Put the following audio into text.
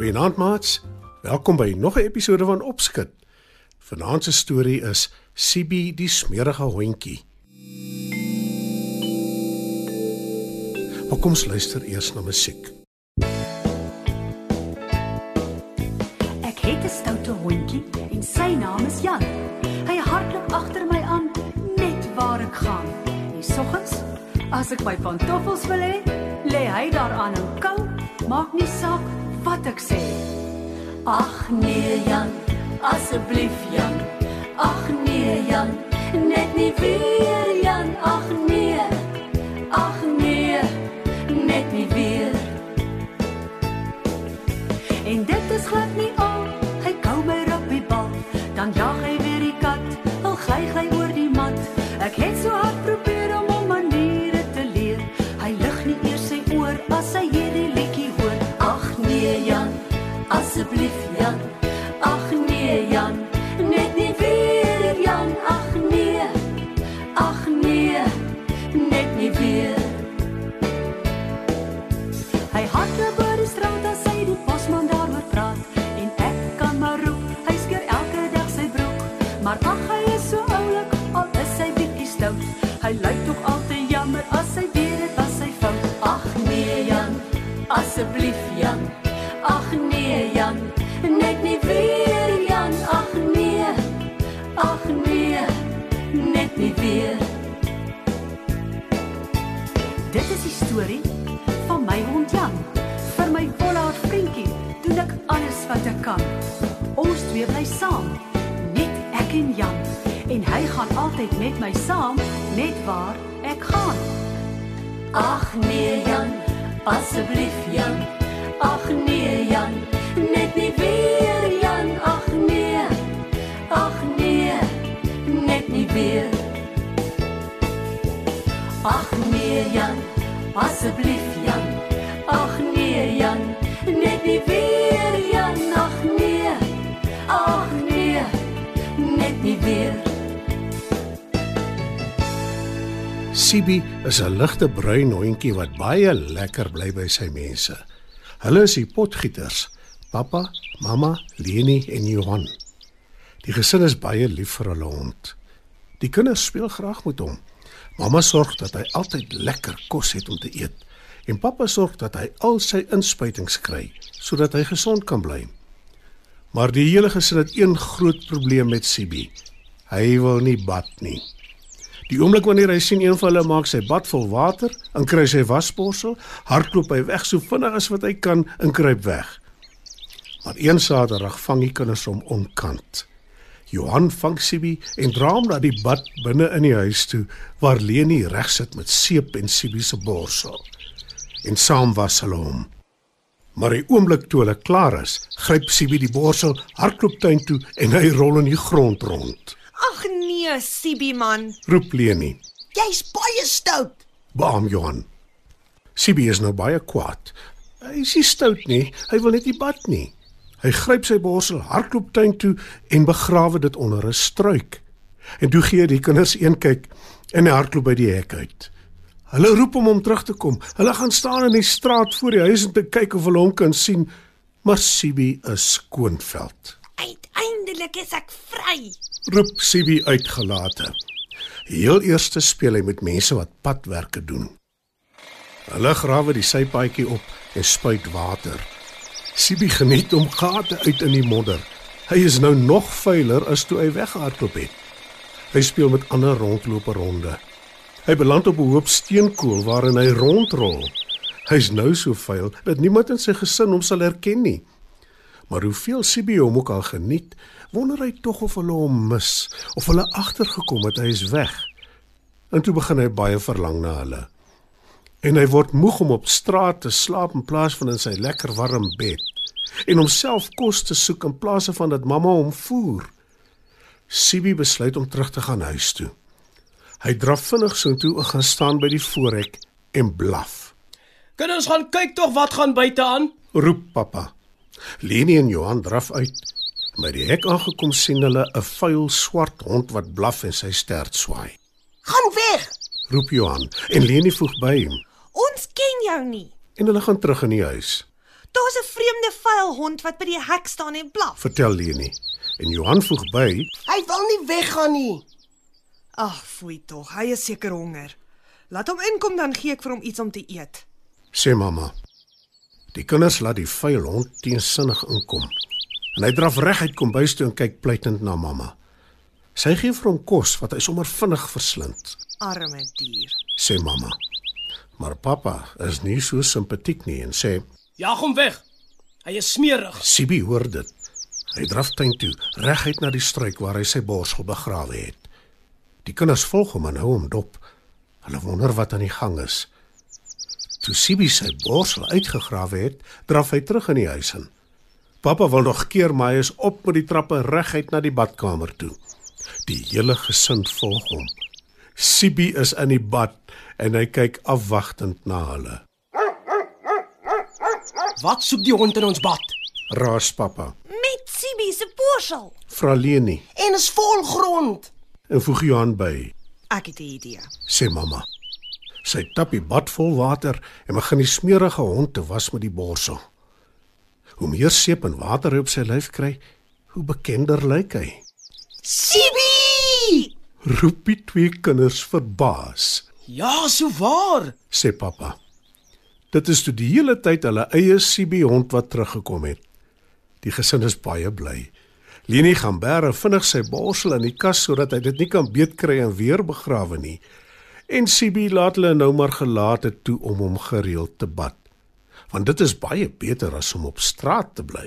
Goeienaand maats. Welkom by nog 'n episode van Opskud. Vanaand se storie is Sibi die smerige hondjie. Maar kom ons luister eers na musiek. Ek het 'n stoute hondjie en sy naam is Jan. Hy hardloop agter my aan net waar ek gaan. Die soggens, as ek my pantoffels wil hê, lê hy daaraan en kou, maak nie saak wat ek sê. Ag nee Jan, asseblief Jan. Ag nee Jan, net nie weer Jan. Ag nee. Ag nee, net nie weer. En dit is glad nie al. Hy kou my rugbyebal, dan jag hy weer die kat. Al gly hy oor die mat. Ek het so hard storie van my hond Jan. Vir my volhard vriendjie doen ek alles wat ek kan. Ons twee bly saam, net ek en Jan. En hy gaan altyd met my saam, net waar ek gaan. Ag nee Jan, asseblief Jan. Ag nee Jan, net nie weer Jan. Ag nee. Ag nee, net nie weer. Ag nee Jan, asseblief Jan. Ag nee Jan, net nie weer Jan. Ag nee. Ag nee, net nie weer. Sibi is 'n ligte bruin hondjie wat baie lekker bly by sy mense. Hulle is die potgieters: Pappa, Mamma, Leni en Johan. Die gesin is baie lief vir hulle hond. Die kinders speel graag met hom. Mamma sorg dat hy altyd lekker kos het om te eet en pappa sorg dat hy al sy inspuitings kry sodat hy gesond kan bly. Maar die hele gesin het een groot probleem met Sibi. Hy wil nie bad nie. Die oomblik wanneer hy sien een van hulle maak sy bad vol water, en kry sy wasborsel, hardloop hy weg so vinnig as wat hy kan en kruip weg. Maar een Saterdag vang die kinders hom onkant. Johan vang Sibi en dra hom na die bad binne in die huis toe waar Leni regsit met seep en Sibi se borsel. En saam was hulle hom. Maar die oomblik toe hulle klaar is, gryp Sibi die borsel, hardloop tuin toe en hy rol in die grond rond. Ag nee, Sibi man. Roep Leni. Jy's baie stout. Baam Johan. Sibi is nou baie kwaad. Hy is nie stout nie, hy wil net nie bad nie. Hy gryp sy borsel, hardloop tuin toe en begrawe dit onder 'n struik. En toe gee die kinders een kyk en hy hardloop by die hek uit. Hulle roep hom om terug te kom. Hulle gaan staan in die straat voor die huis om te kyk of hulle hom kan sien, maar Sibi is skoonveld. Uiteindelik is ek vry. Roep Sibi uitgelate. Heel eers speel hy met mense wat padwerke doen. Hulle grawe die sypaadjie op en spuit water. Sibi geniet om gate uit in die modder. Hy is nou nog vuiler as toe hy weggehardloop het. Hy speel met ander rondloper ronde. Hy beland op 'n hoop steenkool waarin hy rondrol. Hy's nou so vuil dat niemand in sy gesin hom sal herken nie. Maar hoeveel Sibi hom ook al geniet, wonder hy tog of hulle hom mis of hulle agtergekom het hy is weg. En toe begin hy baie verlang na hulle. En hy word moeg om op straat te slaap in plaas van in sy lekker warm bed en homself kos te soek in plaas van dat mamma hom voer. Sibi besluit om terug te gaan huis toe. Hy draf vinnig soontoe en gaan staan by die voorhek en blaf. Kinders gaan kyk tog wat gaan buite aan. Roep pappa. Leni en Johan draf uit. By die hek aangekom sien hulle 'n vuil swart hond wat blaf en sy stert swaai. Gaan weg. Roep Johan en Leni voeg by hom Ons ken jou nie. en hulle gaan terug in die huis. Daar's 'n vreemde vuil hond wat by die hek staan en blaf. Vertel Leni. En Johan voeg by Hy wil nie weggaan nie. Ag, foei tog. Hy is seker honger. Laat hom inkom dan gee ek vir hom iets om te eet. sê mamma. Die kinders laat die vuil hond teensinnig inkom. En hy draf reguit kombuis toe en kyk pleitend na mamma. Sy gee vir hom kos wat hy sommer vinnig verslind, Arme dier. sê mamma. Maar pappa is nie so simpatiek nie en sê: Jag hom weg. Hy is smerig. "Sibi hoor dit." Hy draf tuin toe, reguit na die struik waar hy sy borsel begrawe het. Die kinders volg hom en hou hom dop. Hulle wonder wat aan die gang is. Toe Sibi sy borsel uitgegrawe het, draf hy terug in die huis in. Pappa wil nog keer, maar hy is op met die trappe reguit na die badkamer toe. Die hele gesin volg hom. Sibi is in die bad en hy kyk afwagtend na hulle. Wat soek die hond in ons bad? Raas pappa. Met Sibi se borsel. Vra Leni En is vol grond. en voeg Johan by. Ek het 'n idee. sê mamma. Sy tap die bad vol water en begin die smeerige hond te was met die borsel. Hoe meer seep en water hy op sy lyf kry, hoe bekender lyk hy. Sibi! Roep die twee kinders verbaas, Ja, so waar. sê pappa. Dit is toe die hele tyd hulle eie Sibi hond wat teruggekom het. Die gesin is baie bly. Leni gaan bære vinnig sy borsel in die kas sodat hy dit nie kan beetkry en weer begrawe nie. En Sibi laat hulle nou maar gelate toe om hom gereeld te bad. Want dit is baie beter as om op straat te bly.